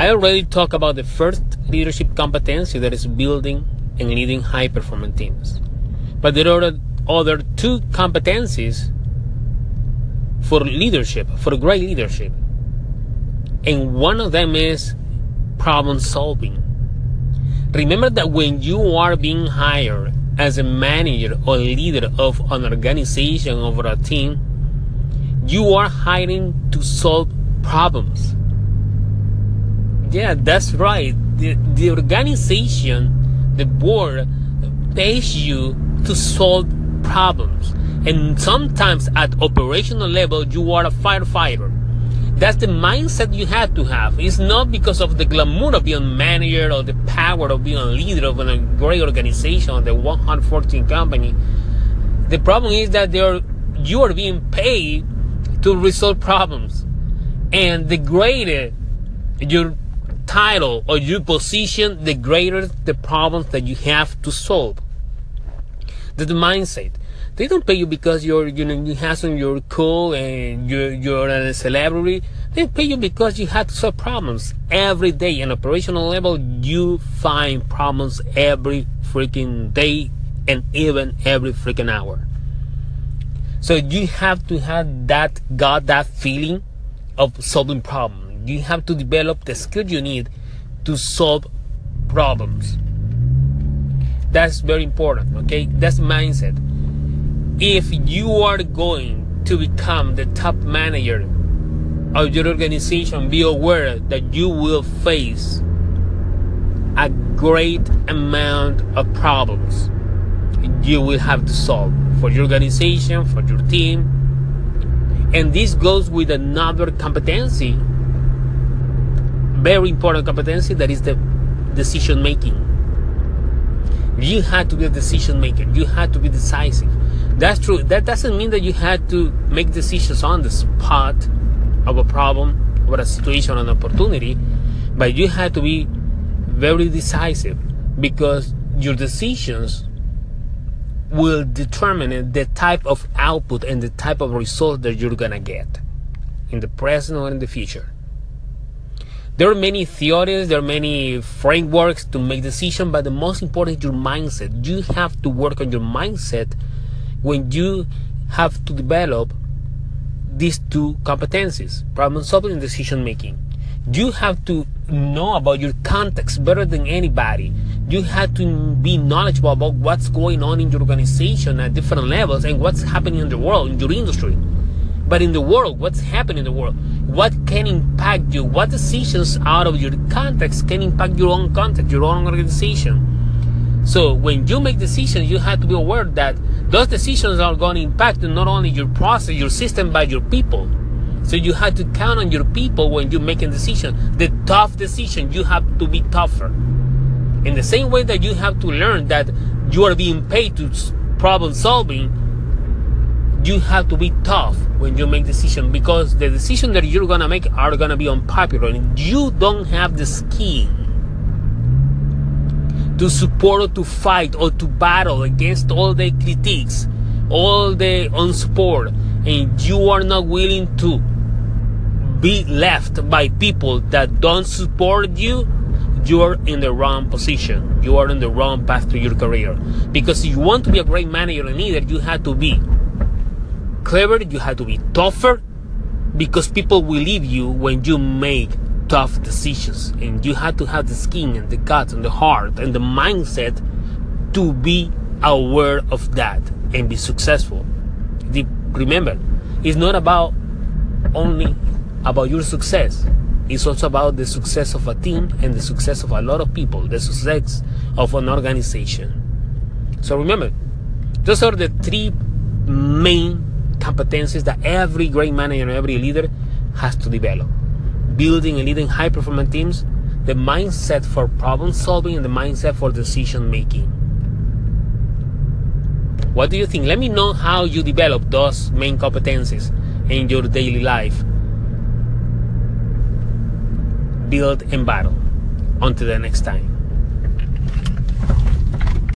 I already talked about the first leadership competency that is building and leading high performing teams. But there are other two competencies for leadership, for great leadership. And one of them is problem solving. Remember that when you are being hired as a manager or leader of an organization or a team, you are hiring to solve problems. Yeah, that's right. The, the organization, the board, pays you to solve problems. And sometimes at operational level, you are a firefighter. That's the mindset you have to have. It's not because of the glamour of being a manager or the power of being a leader of a great organization or the 114 company. The problem is that are, you are being paid to resolve problems. And the greater your title or your position, the greater the problems that you have to solve. That's the mindset. They don't pay you because you're you know you handsome, you're cool, and you're you're a celebrity. They pay you because you have to solve problems every day. In operational level, you find problems every freaking day and even every freaking hour. So you have to have that got that feeling of solving problems. You have to develop the skill you need to solve problems. That's very important, okay? That's mindset. If you are going to become the top manager of your organization, be aware that you will face a great amount of problems you will have to solve for your organization, for your team. And this goes with another competency, very important competency, that is the decision making. You had to be a decision maker. You had to be decisive. That's true. That doesn't mean that you had to make decisions on the spot of a problem or a situation, or an opportunity, but you had to be very decisive because your decisions will determine the type of output and the type of result that you're gonna get in the present or in the future. There are many theories, there are many frameworks to make decisions, but the most important is your mindset. You have to work on your mindset when you have to develop these two competencies problem solving and decision making. You have to know about your context better than anybody you have to be knowledgeable about what's going on in your organization at different levels and what's happening in the world, in your industry. But in the world, what's happening in the world? What can impact you? What decisions out of your context can impact your own context, your own organization? So when you make decisions, you have to be aware that those decisions are going to impact not only your process, your system, but your people. So you have to count on your people when you're making decision. The tough decision, you have to be tougher. In the same way that you have to learn that you are being paid to problem solving, you have to be tough when you make decisions because the decisions that you're gonna make are gonna be unpopular and you don't have the skin to support or to fight or to battle against all the critiques, all the unsupport, and you are not willing to be left by people that don't support you you're in the wrong position. You are in the wrong path to your career. Because if you want to be a great manager and leader, you have to be clever, you have to be tougher, because people will leave you when you make tough decisions. And you have to have the skin and the guts and the heart and the mindset to be aware of that and be successful. Remember, it's not about only about your success it's also about the success of a team and the success of a lot of people, the success of an organization. So remember, those are the three main competencies that every great manager and every leader has to develop. Building and leading high performance teams, the mindset for problem solving and the mindset for decision making. What do you think? Let me know how you develop those main competencies in your daily life build, and battle. Until the next time.